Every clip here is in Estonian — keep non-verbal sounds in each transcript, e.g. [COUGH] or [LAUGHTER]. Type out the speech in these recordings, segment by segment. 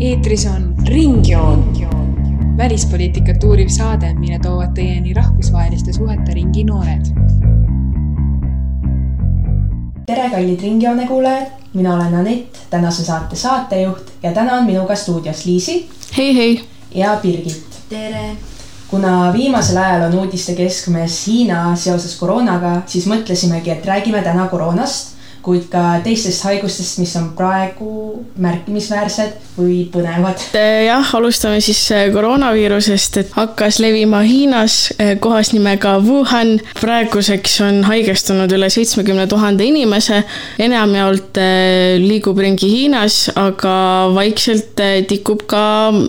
eetris on Ringjoon, välispoliitikat uuriv saade, mille toovad teieni rahvusvaheliste suhete ringi noored. tere, kallid Ringjoone kuulajad, mina olen Anett, tänase saate saatejuht ja täna on minuga stuudios Liisi. hei, hei. ja Birgit. tere kuna viimasel ajal on uudiste keskmes Hiina seoses koroonaga, siis mõtlesimegi, et räägime täna koroonast kuid ka teistest haigustest, mis on praegu märkimisväärsed või põnevad. jah, alustame siis äh, koroonaviirusest, et hakkas levima Hiinas äh, kohas nimega Wuhan. praeguseks on haigestunud üle seitsmekümne tuhande inimese, enamjaolt liigub ringi Hiinas, aga vaikselt tikub ka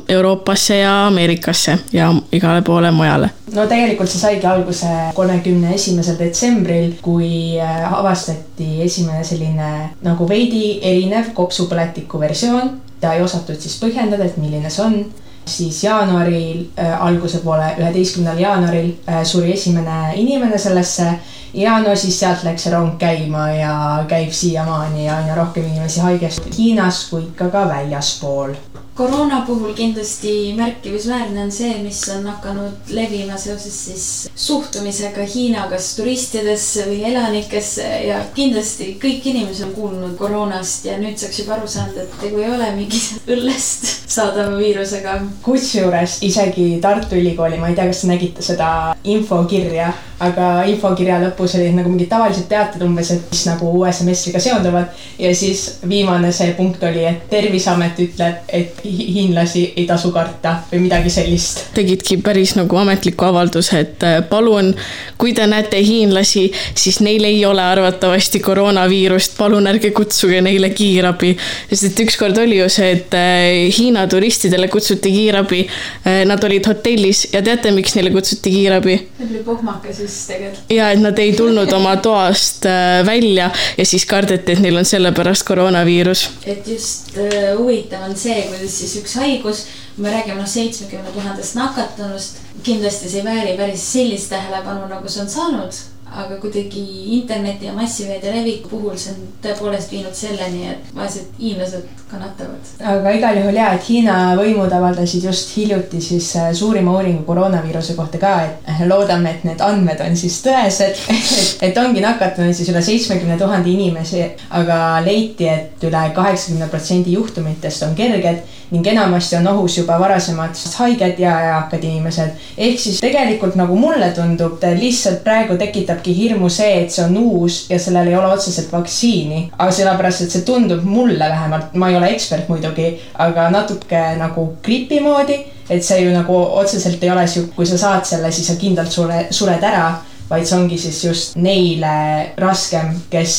Euroopasse ja Ameerikasse ja igale poole mujale no tegelikult see saigi alguse kolmekümne esimesel detsembril, kui äh, avastati esimene selline nagu veidi erinev kopsupõletiku versioon. ta ei osatud siis põhjendada, et milline see on. siis jaanuaril äh,, alguse poole, üheteistkümnendal jaanuaril äh, suri esimene inimene sellesse ja no siis sealt läks see rong käima ja käib siiamaani ja aina rohkem inimesi haigestub Hiinas kui ikka ka väljaspool koroona puhul kindlasti märkimisväärne on see, mis on hakanud levima seoses siis suhtumisega Hiina kas turistidesse või elanikesse ja kindlasti kõik inimesed on kuulnud koroonast ja nüüdseks juba aru saanud, et tegu ei ole mingi [LAUGHS] õllest saadava viirusega. kusjuures isegi Tartu Ülikooli, ma ei tea, kas te nägite seda infokirja, aga infokirja lõpus olid nagu mingid tavalised teated umbes, et mis nagu uue semestriga seonduvad ja siis viimane see punkt oli, et Terviseamet ütleb, et hiinlasi ei tasu karta või midagi sellist. tegidki päris nagu ametliku avalduse, et äh, palun, kui te näete hiinlasi, siis neil ei ole arvatavasti koroonaviirust, palun ärge kutsuge neile kiirabi. sest et ükskord oli ju see, et äh, Hiina turistidele kutsuti kiirabi. Äh, nad olid hotellis ja teate, miks neile kutsuti kiirabi? Neil oli pohmakas just tegelikult. ja et nad ei tulnud oma toast välja ja siis kardeti, et neil on sellepärast koroonaviirus. et just huvitav on see, kuidas siis üks haigus, me räägime noh, seitsmekümne tuhandest nakatunust, kindlasti see ei vääri päris sellist tähelepanu, nagu see on saanud aga kuidagi interneti ja massimeedia leviku puhul see on tõepoolest viinud selleni, et vaesed hiinlased kannatavad. aga igal juhul ja, et Hiina võimud avaldasid just hiljuti siis äh, suurima uuringu koroonaviiruse kohta ka, et äh, loodame, et need andmed on siis tõesed [LAUGHS] et, ongi nakatunud siis üle seitsmekümne tuhande inimesi, aga leiti, et üle kaheksakümne protsendi juhtumitest on kerged ning enamasti on ohus juba varasemad haiged ja eakad inimesed. ehk siis tegelikult nagu mulle tundub, lihtsalt praegu tekitabki hirmu see, et see on uus ja sellel ei ole otseselt vaktsiini. aga sellepärast, et see tundub mulle vähemalt, ma ei ole ekspert muidugi, aga natuke nagu gripi moodi. et see ju nagu otseselt ei ole sihuke, kui sa saad selle, siis sa kindlalt sure, sured ära vaid see ongi siis just neile raskem, kes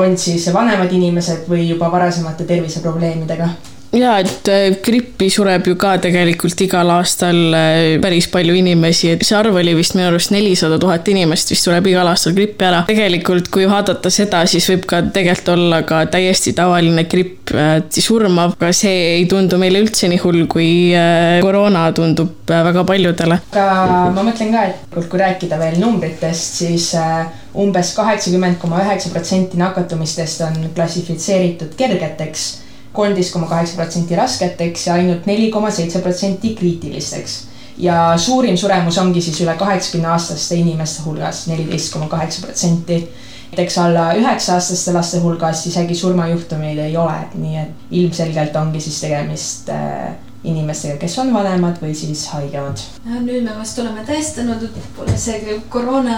on siis vanemad inimesed või juba varasemate terviseprobleemidega ja et äh, grippi sureb ju ka tegelikult igal aastal äh, päris palju inimesi, et see arv oli vist minu arust nelisada tuhat inimest vist sureb igal aastal grippi ära. tegelikult, kui vaadata seda, siis võib ka tegelikult olla ka täiesti tavaline gripp äh, surmav, aga see ei tundu meile üldse nii hull, kui koroona tundub väga paljudele. aga ma mõtlen ka, et kui rääkida veel numbritest, siis umbes kaheksakümmend koma üheksa protsenti nakatumistest on klassifitseeritud kergeteks kolmteist koma kaheksa protsenti rasketeks ja ainult neli koma seitse protsenti kriitilisteks. ja suurim suremus ongi siis üle kaheksakümne aastaste inimeste hulgas, neliteist koma kaheksa protsenti. näiteks alla üheksa aastaste laste hulgas isegi surmajuhtumeid ei ole, nii et ilmselgelt ongi siis tegemist äh, inimestega, kes on vanemad või siis haigemad. nüüd me vast oleme tõestanud, et pole see koroona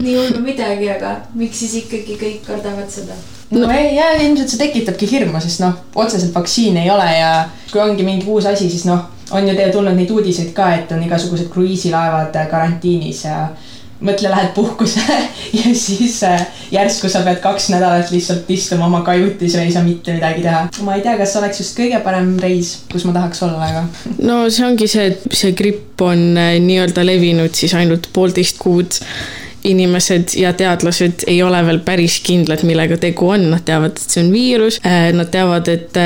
nii hull midagi, aga miks siis ikkagi kõik kardavad seda? no ei, ja ilmselt see tekitabki hirmu, sest noh, otseselt vaktsiini ei ole ja kui ongi mingi uus asi, siis noh, on ju teil tulnud neid uudiseid ka, et on igasugused kruiisilaevad karantiinis ja mõtle, lähed puhkusele [LAUGHS] ja siis äh, järsku sa pead kaks nädalat lihtsalt istuma oma kajutis ja ei saa mitte midagi teha. ma ei tea, kas oleks just kõige parem reis, kus ma tahaks olla, aga. [LAUGHS] no see ongi see, et see gripp on äh, nii-öelda levinud siis ainult poolteist kuud inimesed ja teadlased ei ole veel päris kindlad, millega tegu on, nad teavad, et see on viirus, äh, nad teavad, et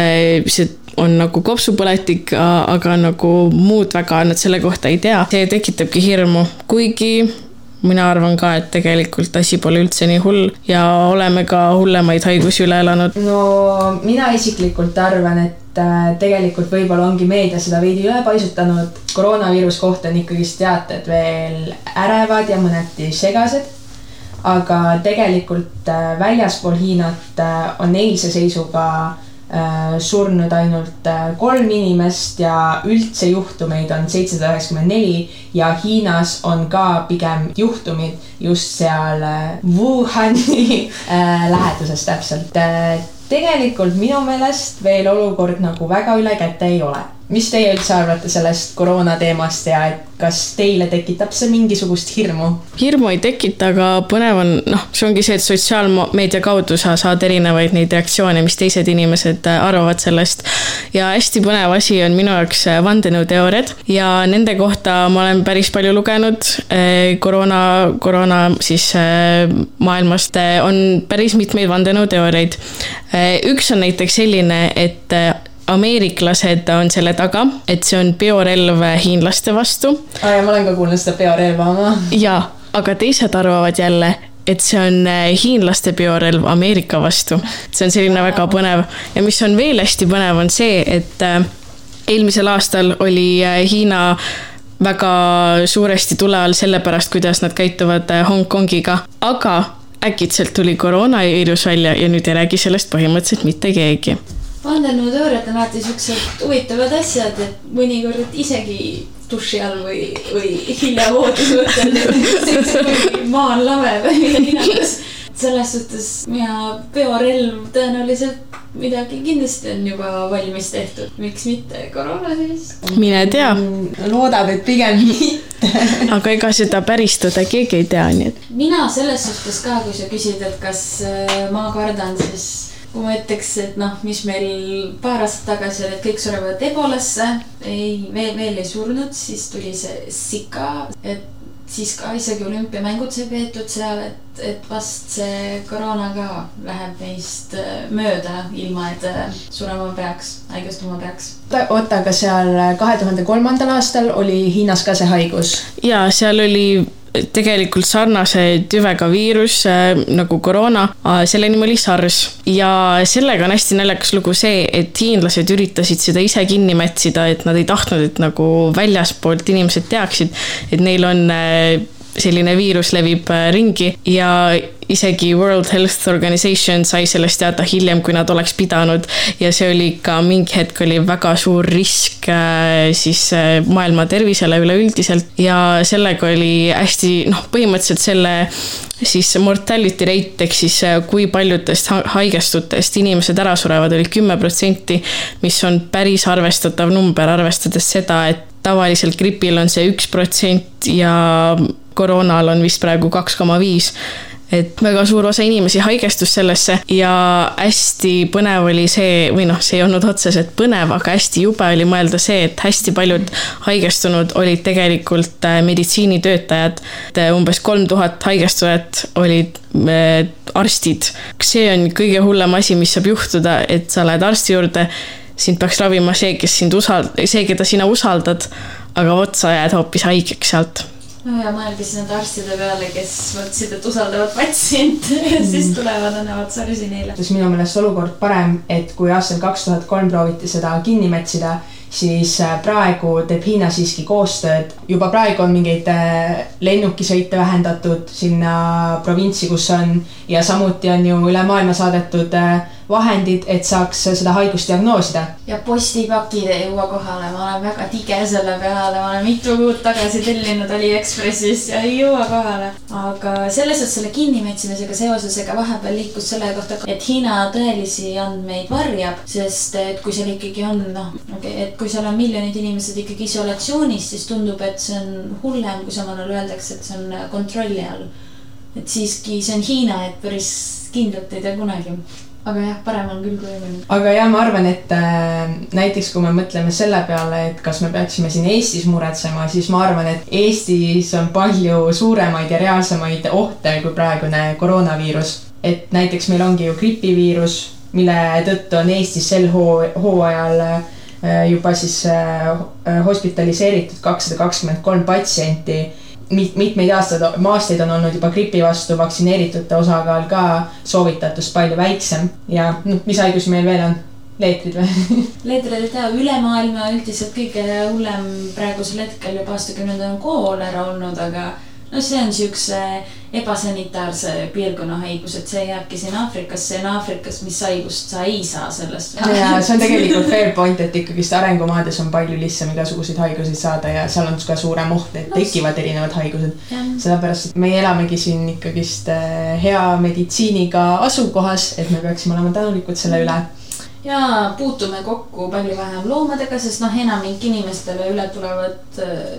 see on nagu kopsupõletik, aga nagu muud väga nad selle kohta ei tea. see tekitabki hirmu, kuigi mina arvan ka, et tegelikult asi pole üldse nii hull ja oleme ka hullemaid haigusi üle elanud. no mina isiklikult arvan, et äh, tegelikult võib-olla ongi meedia seda veidi üle paisutanud. koroonaviiruse kohta on ikkagist teated veel ärevad ja mõneti segased. aga tegelikult äh, väljaspool Hiinat on eilse seisuga Äh, surnud ainult äh, kolm inimest ja üldse juhtumeid on seitsesada üheksakümmend neli ja Hiinas on ka pigem juhtumid just seal äh, Wuhani [LAUGHS] läheduses täpselt. tegelikult minu meelest veel olukord nagu väga üle käte ei ole mis teie üldse arvate sellest koroona teemast ja et kas teile tekitab see mingisugust hirmu? hirmu ei tekita, aga põnev on, noh, see ongi see, et sotsiaalmeedia kaudu sa saad erinevaid neid reaktsioone, mis teised inimesed äh, arvavad sellest. ja hästi põnev asi on minu jaoks äh, vandenõuteooriad ja nende kohta ma olen päris palju lugenud. Äh, koroona, koroona siis maailmast on päris mitmeid vandenõuteooriaid. üks on näiteks selline, et ameeriklased on selle taga, et see on biorelv hiinlaste vastu. aa ja ma olen ka kuulnud seda biorelva oma. jaa, aga teised arvavad jälle, et see on äh, hiinlaste biorelv Ameerika vastu. see on selline väga põnev ja mis on veel hästi põnev, on see, et äh, eelmisel aastal oli äh, Hiina väga suuresti tule all sellepärast, kuidas nad käituvad Hongkongiga, aga äkitselt tuli koroonaviirus välja ja nüüd ei räägi sellest põhimõtteliselt mitte keegi vandenõuteooriad on alati siuksed huvitavad asjad, et mõnikord isegi duši all või, või hilja voodis võtta maa on lame või mida iganes. selles suhtes mina, peorelv tõenäoliselt midagi kindlasti on juba valmis tehtud, miks mitte koroona siis? mine tea. loodab, et pigem mitte [LAUGHS] aga ega seda päris tõde keegi ei tea, nii et. mina selles suhtes ka, kui sa küsid, et kas äh, ma kardan, siis kui ma ütleks, et noh, mis meil paar aastat tagasi oli, et kõik surevad ebolasse, ei, veel, veel ei surnud, siis tuli see Zika, et siis ka isegi olümpiamängud sai peetud seal, et, et vast see koroona ka läheb meist äh, mööda, ilma et äh, surema peaks, haigestuma peaks. oota, aga seal kahe tuhande kolmandal aastal oli Hiinas ka see haigus? ja seal oli tegelikult sarnase tüvega viirus äh, nagu koroona, selle nimi oli SARS ja sellega on hästi naljakas lugu see, et hiinlased üritasid seda ise kinni mätsida, et nad ei tahtnud, et nagu väljaspoolt inimesed teaksid, et neil on äh, selline viirus levib äh, ringi ja isegi World Health Organization sai sellest teada hiljem, kui nad oleks pidanud. ja see oli ka mingi hetk oli väga suur risk äh, siis äh, maailma tervisele üleüldiselt ja sellega oli hästi noh, põhimõtteliselt selle siis mortality rate ehk siis kui paljudest haigestutest inimesed ära surevad, oli kümme protsenti, mis on päris arvestatav number, arvestades seda, et tavaliselt gripil on see üks protsent ja koroonal on vist praegu kaks koma viis et väga suur osa inimesi haigestus sellesse ja hästi põnev oli see, või noh, see ei olnud otseselt põnev, aga hästi jube oli mõelda see, et hästi paljud haigestunud olid tegelikult äh, meditsiinitöötajad. umbes kolm tuhat haigestujat olid äh, arstid. see on kõige hullem asi, mis saab juhtuda, et sa lähed arsti juurde, sind peaks ravima see, kes sind usald-, see, keda sina usaldad, aga vot sa jääd hoopis haigeks sealt no ja mõelge siis nende arstide peale, kes mõtlesid, et usaldavad patsiente [LAUGHS] ja siis mm. tulevad, annavad sarsi neile. siis minu meelest olukord parem, et kui aastal kaks tuhat kolm prooviti seda kinni mätsida, siis äh, praegu teeb Hiina siiski koostööd. juba praegu on mingeid äh, lennukisõite vähendatud sinna provintsi, kus on ja samuti on ju üle maailma saadetud äh, vahendid, et saaks seda haigust diagnoosida. ja postipakid ei jõua kohale, ma olen väga tige selle peale, ma olen mitu kuud tagasi tellinud Aliekspressis ja ei jõua kohale. aga selles suhtes selle kinnimätsimisega seoses, ega vahepeal liikus selle kohta, et Hiina tõelisi andmeid varjab, sest et kui seal ikkagi on noh, et kui seal on miljonid inimesed ikkagi isolatsioonis, siis tundub, et see on hullem, kui samal ajal öeldakse, et see on kontrolli all. et siiski see on Hiina, et päris kindlalt ei tea kunagi aga jah, parem on küll kui enne. aga jah, ma arvan, et äh, näiteks kui me mõtleme selle peale, et kas me peaksime siin Eestis muretsema, siis ma arvan, et Eestis on palju suuremaid ja reaalsemaid ohte kui praegune koroonaviirus. et näiteks meil ongi ju gripiviirus, mille tõttu on Eestis sel hoo, hooajal äh, juba siis äh, hospitaliseeritud kakssada kakskümmend kolm patsienti mit-, mitmeid aastaid, aastaid on olnud juba gripi vastu vaktsineeritute osakaal ka soovitatust palju väiksem ja noh, mis haigusi meil veel on? leetrid või? Ei tea, üle maailma üldiselt kõige hullem praegusel hetkel juba aastakümnendil on koolera olnud, aga no see on siukse ebasanitaarse piirkonna haigus, et see jääbki siin Aafrikasse ja Aafrikas, mis haigust sa ei saa sellest. ja see on tegelikult fair point, et ikkagist arengumaades on palju lihtsam igasuguseid haigusi saada ja seal on ka suurem oht, et tekivad erinevad haigused. sellepärast, et meie elamegi siin ikkagist äh, hea meditsiiniga asukohas, et me peaksime olema tänulikud selle üle. ja puutume kokku palju vähem loomadega, sest noh, enamik inimestele üle tulevad äh,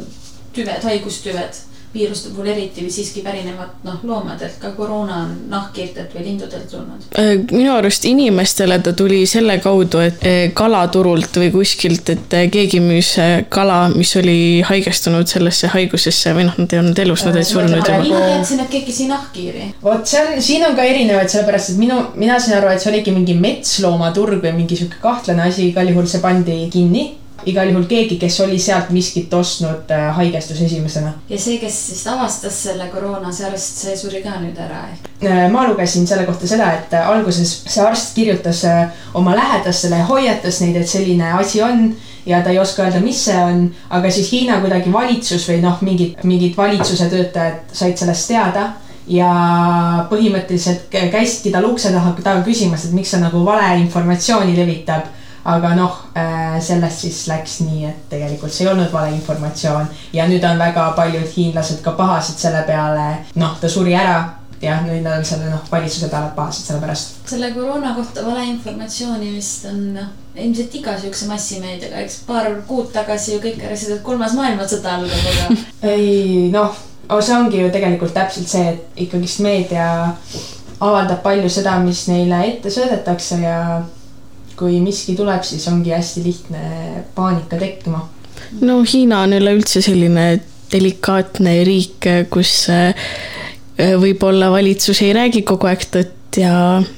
tüved, haigustüved, viiruste puhul eriti või siiski pärinevad noh, loomadelt, ka koroona on nahkhiirtelt või lindudelt tulnud. Äh, minu arust inimestele ta tuli selle kaudu, et eh, kalaturult või kuskilt, et eh, keegi müüs kala, mis oli haigestunud sellesse haigusesse või noh, nad ei olnud elus, nad olid surnud juba. mina teadsin, et keegi sai nahkhiiri. vot see on, siin on ka erinevaid, sellepärast et minu, mina sain aru, et see oligi mingi metsloomaturg või mingi sihuke kahtlane asi, igal juhul see pandi kinni. Igal juhul keegi, kes oli sealt miskit ostnud, haigestus esimesena. ja see, kes siis avastas selle koroona, see arst, see suri ka nüüd ära ehk. Äh, ma lugesin selle kohta seda, et äh, alguses see arst kirjutas äh, oma lähedastele hoiatas neid, et selline asi on ja ta ei oska öelda, mis see on, aga siis Hiina kuidagi valitsus või noh, mingid, mingid valitsuse töötajad said sellest teada ja põhimõtteliselt kä- käisidki tal ukse taha, taga küsimas, et miks ta nagu valeinformatsiooni levitab. Aga noh, sellest siis läks nii, et tegelikult see ei olnud valeinformatsioon ja nüüd on väga paljud hiinlased ka pahased selle peale, noh, ta suri ära jah, nüüd nad on selle noh, valitsuse peale pahased selle pärast. selle koroona kohta valeinformatsiooni vist on noh, ilmselt iga siukse massimeediaga, eks paar kuud tagasi ju kõik arvasid, et kolmas maailmasõda algab, aga [LAUGHS] ei noh, see ongi ju tegelikult täpselt see, et ikkagist meedia avaldab palju seda, mis neile ette söödetakse ja kui miski tuleb, siis ongi hästi lihtne paanika tekkima. no Hiina on üleüldse selline delikaatne riik, kus eh, võib-olla valitsus ei räägi kogu aeg tõtt ja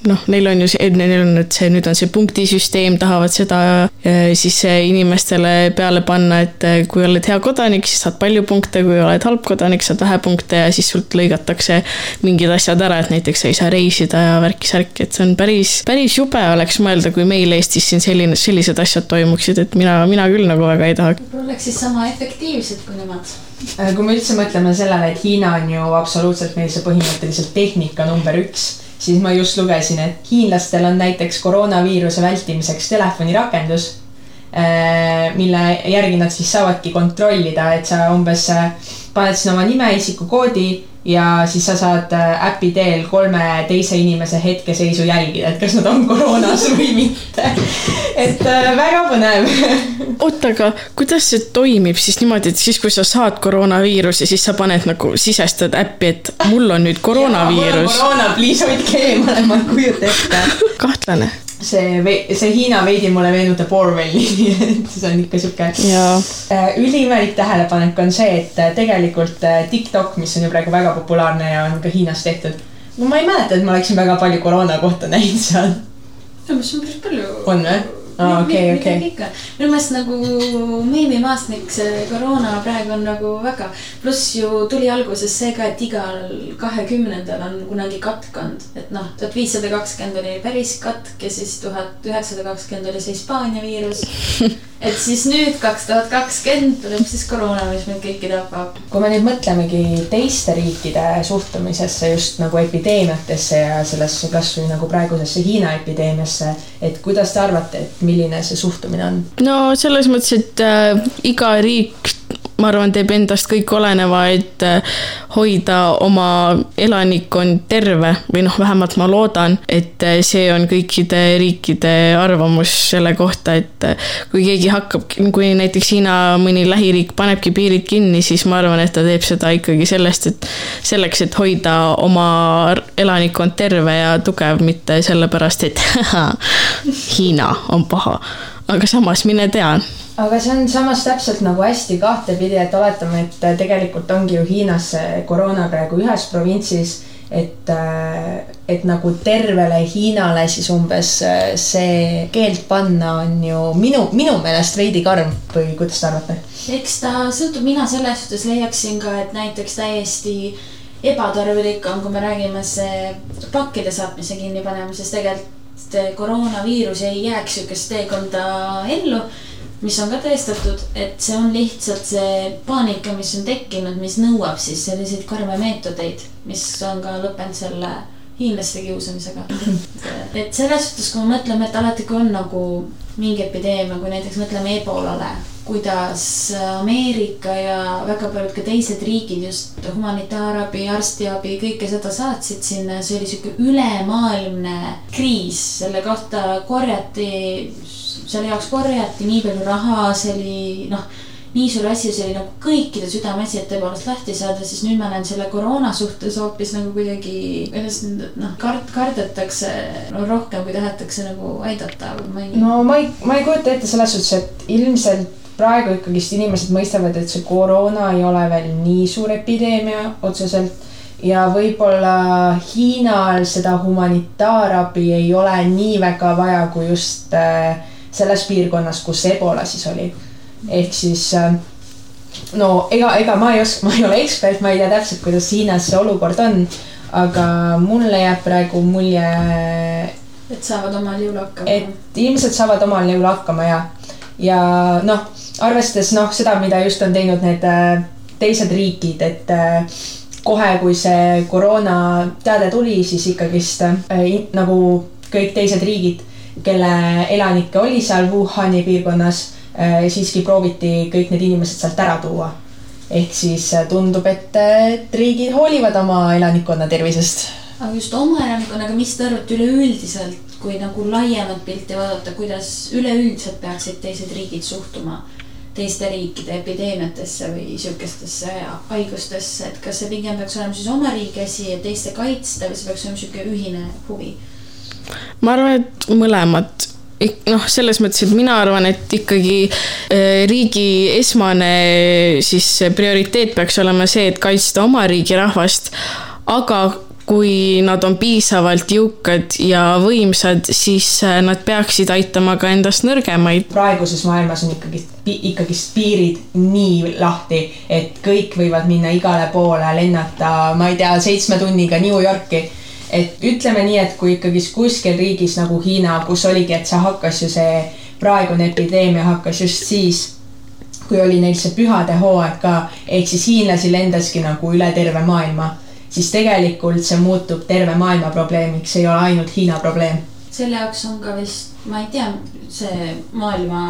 noh, neil on ju see, neil on nüüd see, nüüd on see punktisüsteem, tahavad seda eh, siis eh, inimestele peale panna, et eh, kui oled hea kodanik, siis saad palju punkte, kui oled halb kodanik, saad vähe punkte ja siis sult lõigatakse mingid asjad ära, et näiteks sa ei saa reisida ja värki-särki, et see on päris, päris jube oleks mõelda, kui meil Eestis siin selline, sellised asjad toimuksid, et mina, mina küll nagu väga ei taha võib-olla oleks siis sama efektiivsed kui nemad. Äh, kui me üldse mõtleme sellele, et Hiina on ju absoluutselt meil see põhimõtteliselt tehnika number üks, siis ma just lugesin, et hiinlastel on näiteks koroonaviiruse vältimiseks telefonirakendus, mille järgi nad siis saavadki kontrollida, et sa umbes äh, paned sinna oma nime, isikukoodi ja siis sa saad äh, äpi teel kolme teise inimese hetkeseisu jälgida, et kas nad on koroonas või mitte. et äh, väga põnev oota, aga kuidas see toimib siis niimoodi, et siis, kui sa saad koroonaviiruse, siis sa paned nagu, sisestad äppi, et mul on nüüd koroonaviirus. koroona, please hoidke eemale, ma ei kujuta ette. kahtlane. see, see Hiina veidi mulle meenutab Orwelli, [LAUGHS] see on ikka sihuke. jaa, üliimelik tähelepanek on see, et äh, tegelikult äh, TikTok, mis on ju praegu väga populaarne ja on ka Hiinas tehtud. no ma ei mäleta, et ma oleksin väga palju koroona kohta [LAUGHS] näinud seal. minu meelest on päris palju. On või? Aa, okei, okei. minu meelest nagu meemimaastik, see koroona praegu on nagu väga, pluss ju tuli alguses see ka, et igal kahekümnendal on kunagi katk olnud, et noh, tuhat viissada kakskümmend oli päris katk ja siis tuhat üheksasada kakskümmend oli see Hispaania viirus. [LAUGHS] et siis nüüd kaks tuhat kakskümmend tuleb siis koroona, mis meid kõiki tapab. kui me nüüd mõtlemegi teiste riikide suhtumisesse just nagu epideemiatesse ja sellesse kasvõi nagu praegusesse Hiina epideemiasse, et kuidas te arvate, et milline see suhtumine on? no selles mõttes, et äh, iga riik, ma arvan, teeb endast kõik oleneva, et äh, hoida oma elanikkond terve või noh, vähemalt ma loodan, et äh, see on kõikide riikide arvamus selle kohta, et äh, kui keegi hakkab, kui näiteks Hiina mõni lähiriik panebki piirid kinni, siis ma arvan, et ta teeb seda ikkagi sellest, et selleks, et hoida oma elanikkond terve ja tugev, mitte sellepärast, et [LAUGHS] Hiina on paha. Aga samas mine tea aga see on samas täpselt nagu hästi kahtepidi, et oletame, et tegelikult ongi ju Hiinas see koroona praegu ühes provintsis et, et nagu tervele Hiinale siis umbes see keeld panna on ju minu, minu meelest veidi karm või kuidas te arvate? eks ta sõltub, mina selles suhtes leiaksin ka, et näiteks täiesti ebatarvilik on, kui me räägime see pakkide saatmise kinnipanemisest, tegelikult koroonaviirus ei jääks sihukest teekonda ellu mis on ka tõestatud, et see on lihtsalt see paanika, mis on tekkinud, mis nõuab siis selliseid karme meetodeid, mis on ka lõppenud selle hiinlaste kiusamisega. et selles suhtes, kui me mõtleme, et alati, kui on nagu mingi epideemia, kui näiteks mõtleme ebolale, kuidas Ameerika ja väga paljud ka teised riigid just humanitaarabi, arstiabi, kõike seda saatsid sinna, see oli sihuke ülemaailmne kriis, selle kohta korjati selle jaoks korjati nii palju raha, see oli noh, nii suur asi, see oli nagu kõikide südameasi, et tõepoolest lahti saada, siis nüüd ma näen selle koroona suhtes hoopis nagu kuidagi, kuidas nüüd noh, kard-, kardetakse no, rohkem, kui tahetakse nagu aidata. no ma ei, ma ei kujuta ette selles suhtes, et ilmselt praegu ikkagist inimesed mõistavad, et see koroona ei ole veel nii suur epideemia otseselt ja võib-olla Hiinal seda humanitaarabi ei ole nii väga vaja, kui just äh, selles piirkonnas, kus Ebola siis oli. Ehk siis äh, no ega, ega ma ei oska, ma ei ole ekspert, ma ei tea täpselt, kuidas Hiinas see olukord on. aga mulle jääb praegu mulje. et saavad omal jõul hakkama. et ilmselt saavad omal jõul hakkama ja, ja noh, arvestades noh, seda, mida just on teinud need äh, teised riigid, et äh, kohe, kui see koroona teade tuli, siis ikkagist äh, nagu kõik teised riigid kelle elanikke oli seal Wuhani piirkonnas, siiski prooviti kõik need inimesed sealt ära tuua. ehk siis äh, tundub, et, äh, et riigid hoolivad oma elanikkonna tervisest. aga just oma elanikkonnaga, mis te arvate üleüldiselt, kui nagu laiemat pilti vaadata, kuidas üleüldiselt peaksid teised riigid suhtuma teiste riikide epideemiatesse või sihukestesse haigustesse, et kas see pigem peaks olema siis oma riigi asi ja teiste kaitsta või see peaks olema sihuke ühine huvi? ma arvan, et mõlemat noh, selles mõttes, et mina arvan, et ikkagi äh, riigi esmane siis prioriteet peaks olema see, et kaitsta oma riigi rahvast. aga kui nad on piisavalt jõukad ja võimsad, siis äh, nad peaksid aitama ka endast nõrgemaid. praeguses maailmas on ikkagi, ikkagist piirid nii lahti, et kõik võivad minna igale poole, lennata, ma ei tea, seitsme tunniga New Yorki et ütleme nii, et kui ikkagist kuskil riigis nagu Hiina, kus oligi, et see hakkas ju see praegune epideemia hakkas just siis, kui oli neil see pühade hooaeg ka, ehk siis hiinlasi lendaski nagu üle terve maailma, siis tegelikult see muutub terve maailma probleemiks, ei ole ainult Hiina probleem. selle jaoks on ka vist, ma ei tea, see maailma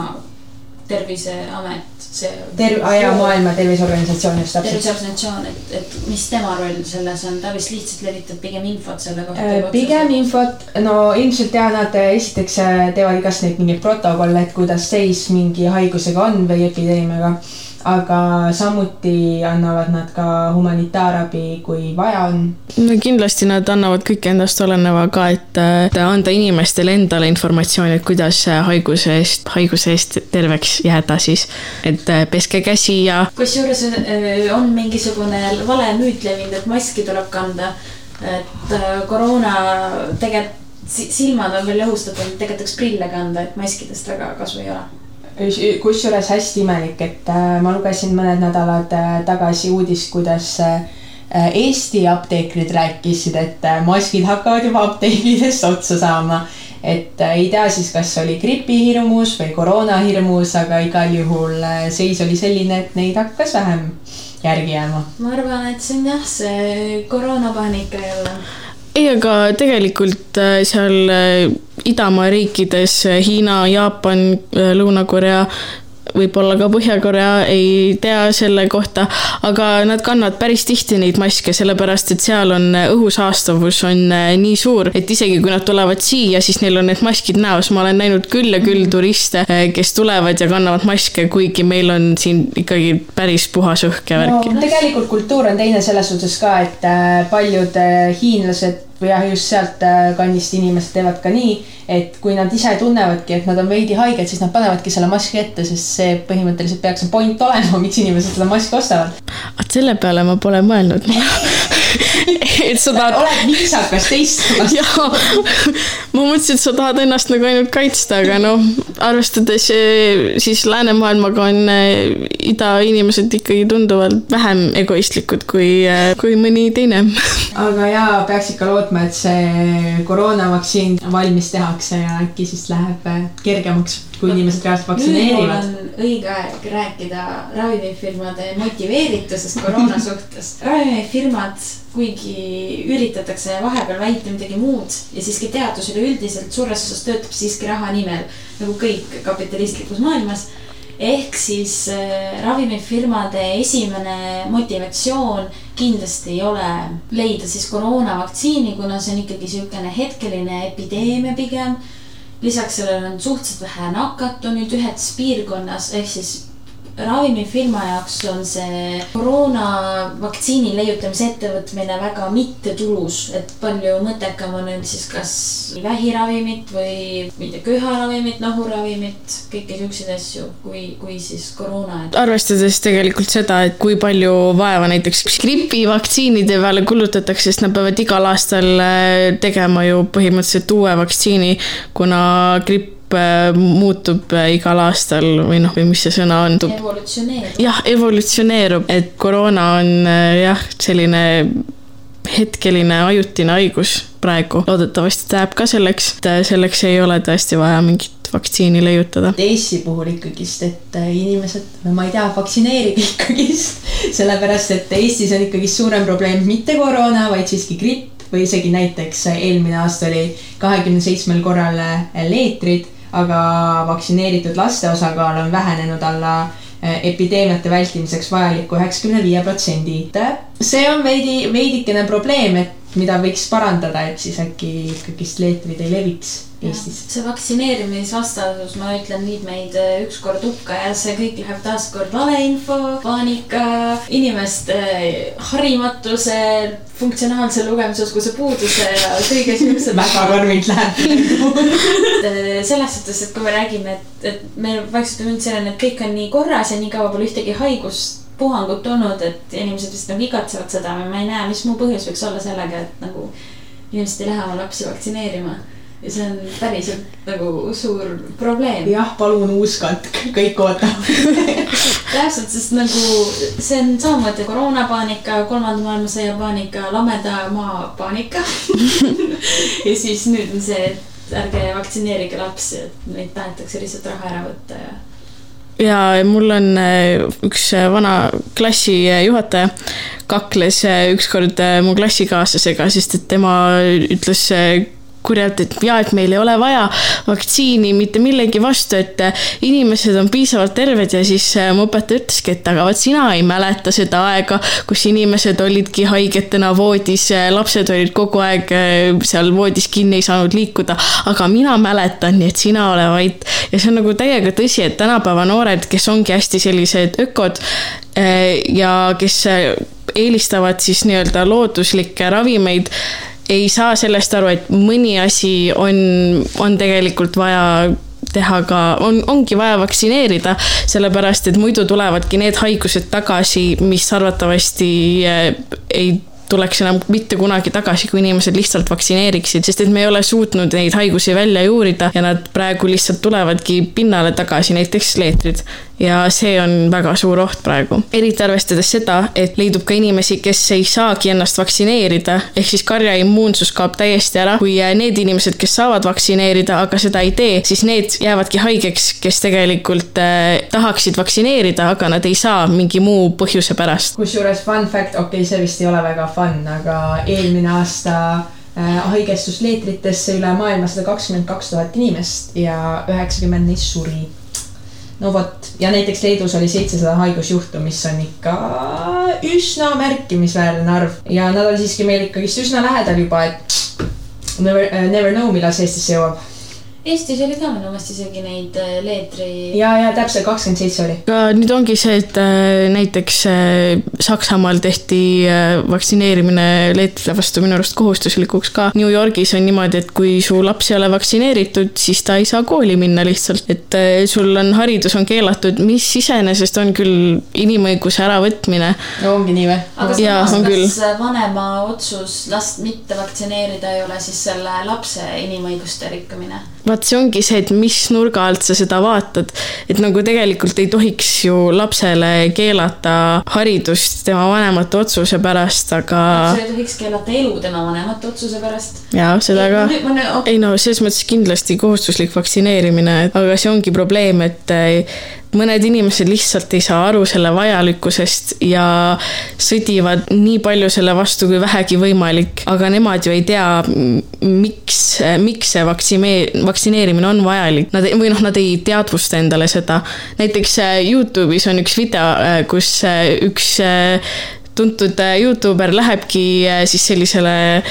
terviseamet see. terv-, ja Maailma Terviseorganisatsioon just täpselt. terviseorganisatsioon, et, et mis tema roll selles on, ta vist lihtsalt levitab pigem infot selle kohta. Äh, pigem infot, no ilmselt ja nad esiteks äh, teevad igast neid mingeid protokolle, et kuidas seis mingi haigusega on või epideemiaga aga samuti annavad nad ka humanitaarabi, kui vaja on. no kindlasti nad annavad kõik endast oleneva ka, et anda inimestele endale informatsiooni, et kuidas haiguse eest, haiguse eest terveks jääda siis. et äh, peske käsi ja. kusjuures äh, on mingisugune vale müüt levinud, et maski tuleb kanda. et äh, koroona tegelikult silmad on veel õhustatud, tegelikult võiks prille kanda, et maskidest väga kasu ei ole kusjuures hästi imelik, et äh, ma lugesin mõned nädalad äh, tagasi uudist, kuidas äh, Eesti apteekrid rääkisid, et maskid hakkavad juba apteekidest otsa saama. et ei tea siis, kas oli gripihirmus või koroonahirmus, aga igal juhul seis oli selline, et neid hakkas vähem järgi jääma. ma arvan, et see on jah, see koroonapaanika jälle ei, aga tegelikult äh, seal äh, idamaa riikides äh, Hiina, Jaapan, Lõuna-Korea võib-olla ka Põhja-Korea ei tea selle kohta, aga nad kannavad päris tihti neid maske, sellepärast et seal on õhusaastavus on äh, nii suur, et isegi kui nad tulevad siia, siis neil on need maskid näos, ma olen näinud küll ja küll turiste, äh, kes tulevad ja kannavad maske, kuigi meil on siin ikkagi päris puhas õhk ja värki no,. tegelikult kultuur on teine selles suhtes ka, et paljud hiinlased või jah, just sealt kandist inimesed teevad ka nii et kui nad ise tunnevadki, et nad on veidi haiged, siis nad panevadki selle maski ette, sest see põhimõtteliselt peaks see point olema, [LAUGHS] miks inimesed seda maski ostavad. vot selle peale ma pole mõelnud [LAUGHS] [LAUGHS] et sa tahad oled viisakas teiste vastu. [LAUGHS] jaa, ma mõtlesin, et sa tahad ennast nagu ainult kaitsta, aga noh, arvestades eh, siis läänemaailmaga on eh, ida inimesed ikkagi tunduvalt vähem egoistlikud kui, kui mõni teine. aga jaa, peaks ikka lootma, et see koroonavaktsiin valmis tehakse ja äkki siis läheb äh, kergemaks, kui inimesed reaalselt vaktsineerivad. õige aeg rääkida ravimifirmade motiveeritusest koroona suhtes. ravimifirmad, kuigi üritatakse vahepeal väita midagi muud ja siiski teadus üleüldiselt suures osas töötab siiski raha nimel nagu kõik kapitalistlikus maailmas ehk siis äh, ravimifirmade esimene motivatsioon kindlasti ei ole leida siis koroonavaktsiini, kuna see on ikkagi niisugune hetkeline epideemia pigem. Lisaks sellele on suhteliselt vähe nakatunuid ühes piirkonnas, ehk siis ravimifirma jaoks on see koroonavaktsiini leiutamise ettevõtmine väga mittetulus, et palju mõttekam on neil siis kas vähiravimit või ma ei tea, köharavimit, nohuravimit, kõiki siukseid asju, kui, kui siis koroona, arvestades tegelikult seda, et kui palju vaeva näiteks gripivaktsiinide peale kulutatakse, sest nad peavad igal aastal eh, tegema ju põhimõtteliselt uue vaktsiini, kuna gripp eh, muutub eh, igal aastal või noh, või mis see sõna on, evolutsioneerub. jah, evolutsioneerub, et koroona on eh, jah, selline hetkeline ajutine haigus praegu, loodetavasti ta jääb ka selleks, selleks ei ole tõesti vaja mingit vaktsiini leiutada. Eesti puhul ikkagist, et äh, inimesed, ma ei tea, vaktsineerige ikkagist, [LAUGHS] sellepärast et Eestis on ikkagist suurem probleem mitte koroona, vaid siiski gripp või isegi näiteks eelmine aasta oli kahekümne seitsmel korral äh, leetrid, aga vaktsineeritud laste osakaal on vähenenud alla äh, epideemiate vältimiseks vajaliku üheksakümne viie protsendi. see on veidi, veidikene probleem, et mida võiks parandada, et siis äkki ikkagist leetrid ei leviks Eestis. see vaktsineerimisvastasus, ma ütlen, viib meid äh, ükskord hukka ja see kõik läheb taaskord valeinfo, paanika, inimeste harimatuse, funktsionaalse lugemisoskuse puuduse ja kõige siukse. [LAUGHS] väga karmilt läheb. [LAUGHS] selles suhtes, et kui me räägime, et, et me vaikselt on selleni, et kõik on nii korras ja nii kaua pole ühtegi haigust puhangut olnud, et inimesed vist nagu igatsevad seda, ma ei näe, mis muu põhjus võiks olla sellega, et nagu inimesed ei lähe oma lapsi vaktsineerima. ja see on päriselt nagu suur probleem. jah, palun uuskatk, kõik ootavad. [LAUGHS] täpselt, sest nagu see on samamoodi koroonapaanika, kolmanda maailmasõja paanika, lameda maa paanika. [LAUGHS] ja siis nüüd on see, et ärge vaktsineerige lapsi, et neid tahetakse lihtsalt raha ära võtta ja ja mul on äh, üks äh, vana klassijuhataja kakles äh, ükskord äh, mu klassikaaslasega, sest et tema ütles kurjalt, et jaa, et meil ei ole vaja vaktsiini mitte millegi vastu, et äh, inimesed on piisavalt terved ja siis äh, mu õpetaja ütleski, et aga vot sina ei mäleta seda aega, kus inimesed olidki haigetena voodis, lapsed olid kogu aeg äh, seal voodis kinni, ei saanud liikuda, aga mina mäletan, nii et sina ole vait. ja see on nagu täiega tõsi, et tänapäeva noored, kes ongi hästi sellised ökod äh, ja kes äh, eelistavad siis nii-öelda looduslikke ravimeid ei saa sellest aru, et mõni asi on, on tegelikult vaja teha ka, on, ongi vaja vaktsineerida, sellepärast et muidu tulevadki need haigused tagasi, mis arvatavasti eh, ei tuleks enam mitte kunagi tagasi, kui inimesed lihtsalt vaktsineeriksid, sest et me ei ole suutnud neid haigusi välja juurida ja nad praegu lihtsalt tulevadki pinnale tagasi, näiteks leetrid. Ja see on väga suur oht praegu, eriti arvestades seda, et leidub ka inimesi, kes ei saagi ennast vaktsineerida, ehk siis karja immuunsus kaob täiesti ära, kui need inimesed, kes saavad vaktsineerida, aga seda ei tee, siis need jäävadki haigeks, kes tegelikult äh, tahaksid vaktsineerida, aga nad ei saa mingi muu põhjuse pärast. kusjuures fun fact, okei okay,, see vist ei ole väga fun, aga eelmine aasta äh, haigestus leetritesse üle maailma sada kakskümmend kaks tuhat inimest ja üheksakümmend neist suri. No vot, ja näiteks Leedus oli seitsesada haigusjuhtu, mis on ikka üsna märkimisväärne arv ja nad on siiski meil ikkagist üsna lähedal juba, et never never know, millal see Eestisse jõuab. Eestis oli ka minu meelest isegi neid äh, leetri. ja, ja täpselt kakskümmend seitse oli. aga nüüd ongi see, et äh, näiteks äh, Saksamaal tehti vaktsineerimine leetrite vastu minu arust kohustuslikuks ka. New Yorgis on niimoodi, et kui su laps ei ole vaktsineeritud, siis ta ei saa kooli minna lihtsalt, et sul on haridus on keelatud, mis iseenesest on küll inimõiguse äravõtmine. ongi nii või? aga Jaa, samas on, küll. kas vanema otsus last mitte vaktsineerida ei ole siis selle lapse inimõiguste rikkumine? Vaat see ongi see, et mis nurga alt sa seda vaatad, et nagu tegelikult ei tohiks ju lapsele keelata haridust tema vanemate otsuse pärast, aga sa ei tohiks keelata elu tema vanemate otsuse pärast. ja seda ka. ei no selles mõttes kindlasti kohustuslik vaktsineerimine, aga see ongi probleem, et mõned inimesed lihtsalt ei saa aru selle vajalikkusest ja sõdivad nii palju selle vastu kui vähegi võimalik, aga nemad ju ei tea, miks, miks see vaktsine-, vaktsineerimine on vajalik. Nad ei- või noh, nad ei teadvusta endale seda. näiteks eh, Youtube'is on üks video, kus eh, üks tuntud Youtuber lähebki siis sellisele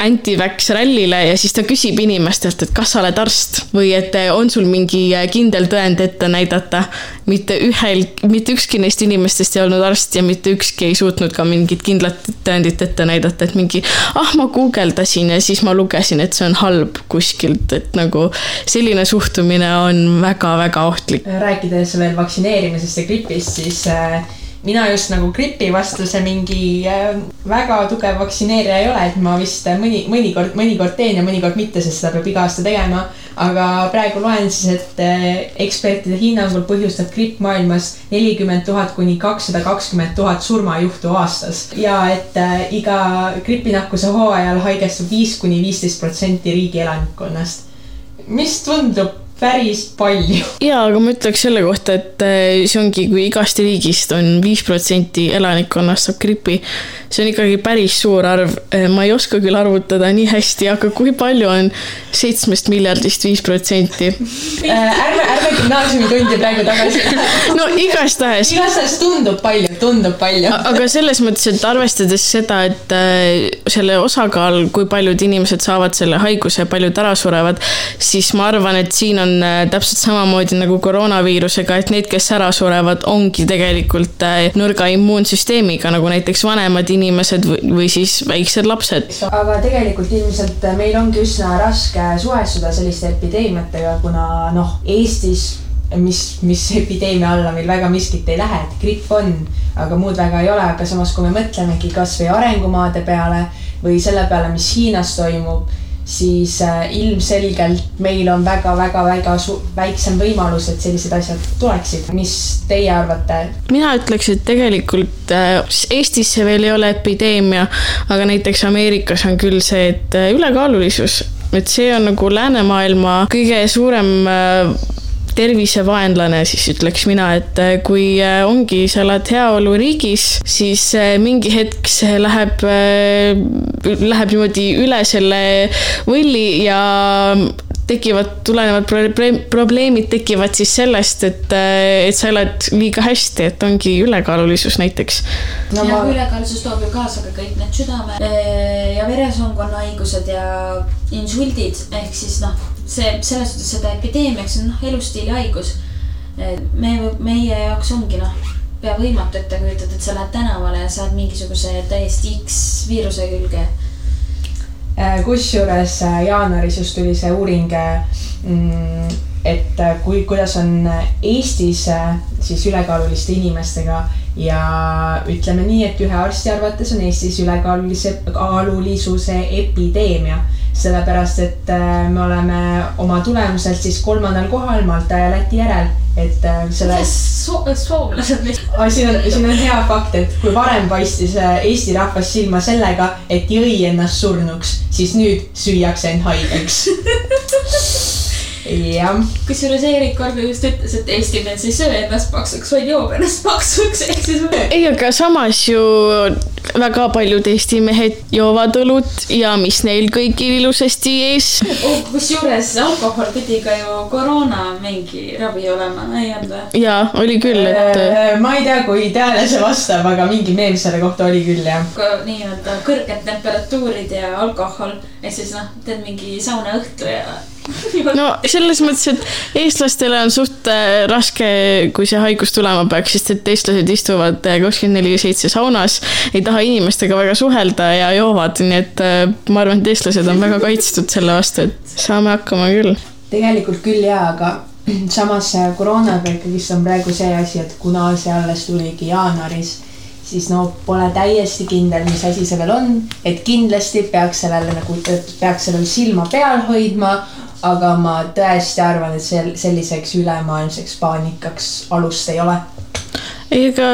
anti-vax rallile ja siis ta küsib inimestelt, et kas sa oled arst või et on sul mingi eh, kindel tõend ette näidata. mitte ühel, mitte ükski neist inimestest ei olnud arst ja mitte ükski ei suutnud ka mingit kindlat tõendit ette näidata, et mingi ah, ma guugeldasin ja siis ma lugesin, et see on halb kuskilt, et nagu selline suhtumine on väga-väga ohtlik. rääkides veel vaktsineerimisest ja gripist, siis äh, mina just nagu gripi vastu see mingi äh, väga tugev vaktsineerija ei ole, et ma vist mõni, mõnikord, mõnikord teen ja mõnikord mitte, sest seda peab iga aasta tegema. aga praegu loen siis, et äh, ekspertide hinnangul põhjustab gripp maailmas nelikümmend tuhat kuni kakssada kakskümmend tuhat surmajuhtu aastas ja et äh, iga gripinakkuse hooajal haigestub viis kuni viisteist protsenti riigi elanikkonnast, mis tundub päris palju. ja, aga ma ütleks selle kohta, et eh, see ongi, kui igast riigist on viis protsenti elanikkonnast saab gripi, see on ikkagi päris suur arv. ma ei oska küll arvutada nii hästi, aga kui palju on seitsmest miljardist viis protsenti? ärme, ärme gümnaasiumitundi praegu tagasi. [LAUGHS] no igastahes igastahes tundub palju, tundub palju. aga selles mõttes, et arvestades seda, et selle osakaal, kui paljud inimesed saavad selle haiguse, paljud ära surevad, siis ma arvan, et siin on äh, täpselt samamoodi nagu koroonaviirusega, et need, kes ära surevad, ongi tegelikult äh, nõrga immuunsüsteemiga, nagu näiteks vanemad inimesed või, siis väiksed lapsed. aga tegelikult ilmselt meil ongi üsna raske suhestuda selliste epideemiatega, kuna noh, Eestis mis, mis epideemia alla meil väga miskit ei lähe, et gripp on, aga muud väga ei ole, aga samas, kui me mõtlemegi kasvõi arengumaade peale või selle peale, mis Hiinas toimub, siis äh, ilmselgelt meil on väga-väga-väga väiksem võimalus, et sellised asjad tuleksid. mis teie arvate? mina ütleks, et tegelikult äh, Eestis see veel ei ole epideemia, aga näiteks Ameerikas on küll see, et äh, ülekaalulisus, et see on nagu läänemaailma kõige suurem tervisevaenlane, siis ütleks mina, et äh, kui äh, ongi, sa elad heaoluriigis, siis äh, mingi hetk see läheb, läheb niimoodi üle selle võlli ja tekivad, tulenevad probleem, probleemid tekivad siis sellest, et, et sa elad liiga hästi, et ongi ülekaalulisus näiteks. no ja ma, ülekaalusus toob ju kaasa ka kõik need südame ja veresoonkonna haigused ja insuldid ehk siis noh, see selles suhtes seda epideemiaks on noh, elustiili haigus. me, meie jaoks ongi noh, pea võimatu ette kujutada, et sa lähed tänavale ja saad mingisuguse täiesti X viiruse külge. Äh, kusjuures äh, jaanuaris just tuli see uuring, et äh, kui, kuidas on Eestis siis ülekaaluliste inimestega ja ütleme nii, et ühe arsti arvates on Eestis ülekaalulise, kaalulisuse epideemia. sellepärast, et äh, me oleme oma tulemuselt siis kolmandal kohal Malta ja Läti järel, et äh, selle soomlased vist. siin on, siin on hea fakt, et kui varem paistis äh, Eesti rahvas silma sellega, et jõi ennast surnuks, siis nüüd süüakse end haigeks. [LAUGHS] jah, kusjuures Eerik Korg just ütles, et Eesti mees ei söö ennast paksuks, vaid joob ennast [LAUGHS] paksuks, ehk siis ei, aga samas ju väga paljud Eesti mehed joovad õlut ja mis neil kõigil ilusasti ees. oh,. kusjuures alkohol pidi ka ju koroona mingi ravi olema, ei olnud või? ja oli küll, et Äh, ma ei tea, kui tõele see vastab, aga mingi meem selle kohta oli küll jah. nii-öelda kõrged temperatuurid ja alkohol ehk siis noh, teed mingi saunaõhtu ja no [LAUGHS] selles mõttes, et eestlastele on suht äh, raske, kui see haigus tulema peaks, sest et eestlased istuvad äh, kakskümmend neli seitse saunas, ei taha inimestega väga suhelda ja joovad, nii et äh, ma arvan, et eestlased on väga kaitstud selle vastu, et saame hakkama küll. tegelikult küll jaa, aga [CLEARS THROAT] samas koroonaga ikkagist on praegu see asi, et kuna see alles tuligi jaanuaris siis no pole täiesti kindel, mis asi see veel on, et kindlasti peaks sellele nagu, peaks sellel silma peal hoidma, aga ma tõesti arvan, et sel-, selliseks ülemaailmseks paanikaks alust ei ole. ega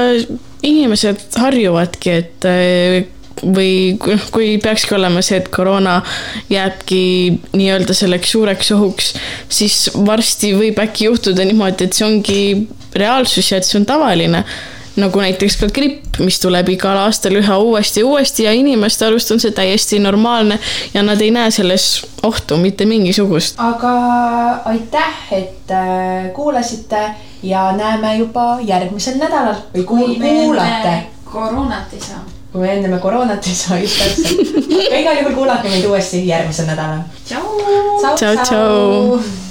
inimesed harjuvadki, et eh, või kui peakski olema see, et koroona jääbki nii-öelda selleks suureks ohuks, siis varsti võib äkki juhtuda niimoodi, et see ongi reaalsus ja et see on tavaline nagu näiteks ka gripp, mis tuleb igal aastal üha uuesti ja uuesti ja inimeste arust on see täiesti normaalne ja nad ei näe selles ohtu mitte mingisugust. aga aitäh, et äh, kuulasite ja näeme juba järgmisel nädalal või kuul kuulate. koroonat ei saa. kui me enne me koroonat ei saa, just täpselt. [LAUGHS] igal juhul kuulake meid uuesti järgmisel nädalal. tšau. tšau, tšau.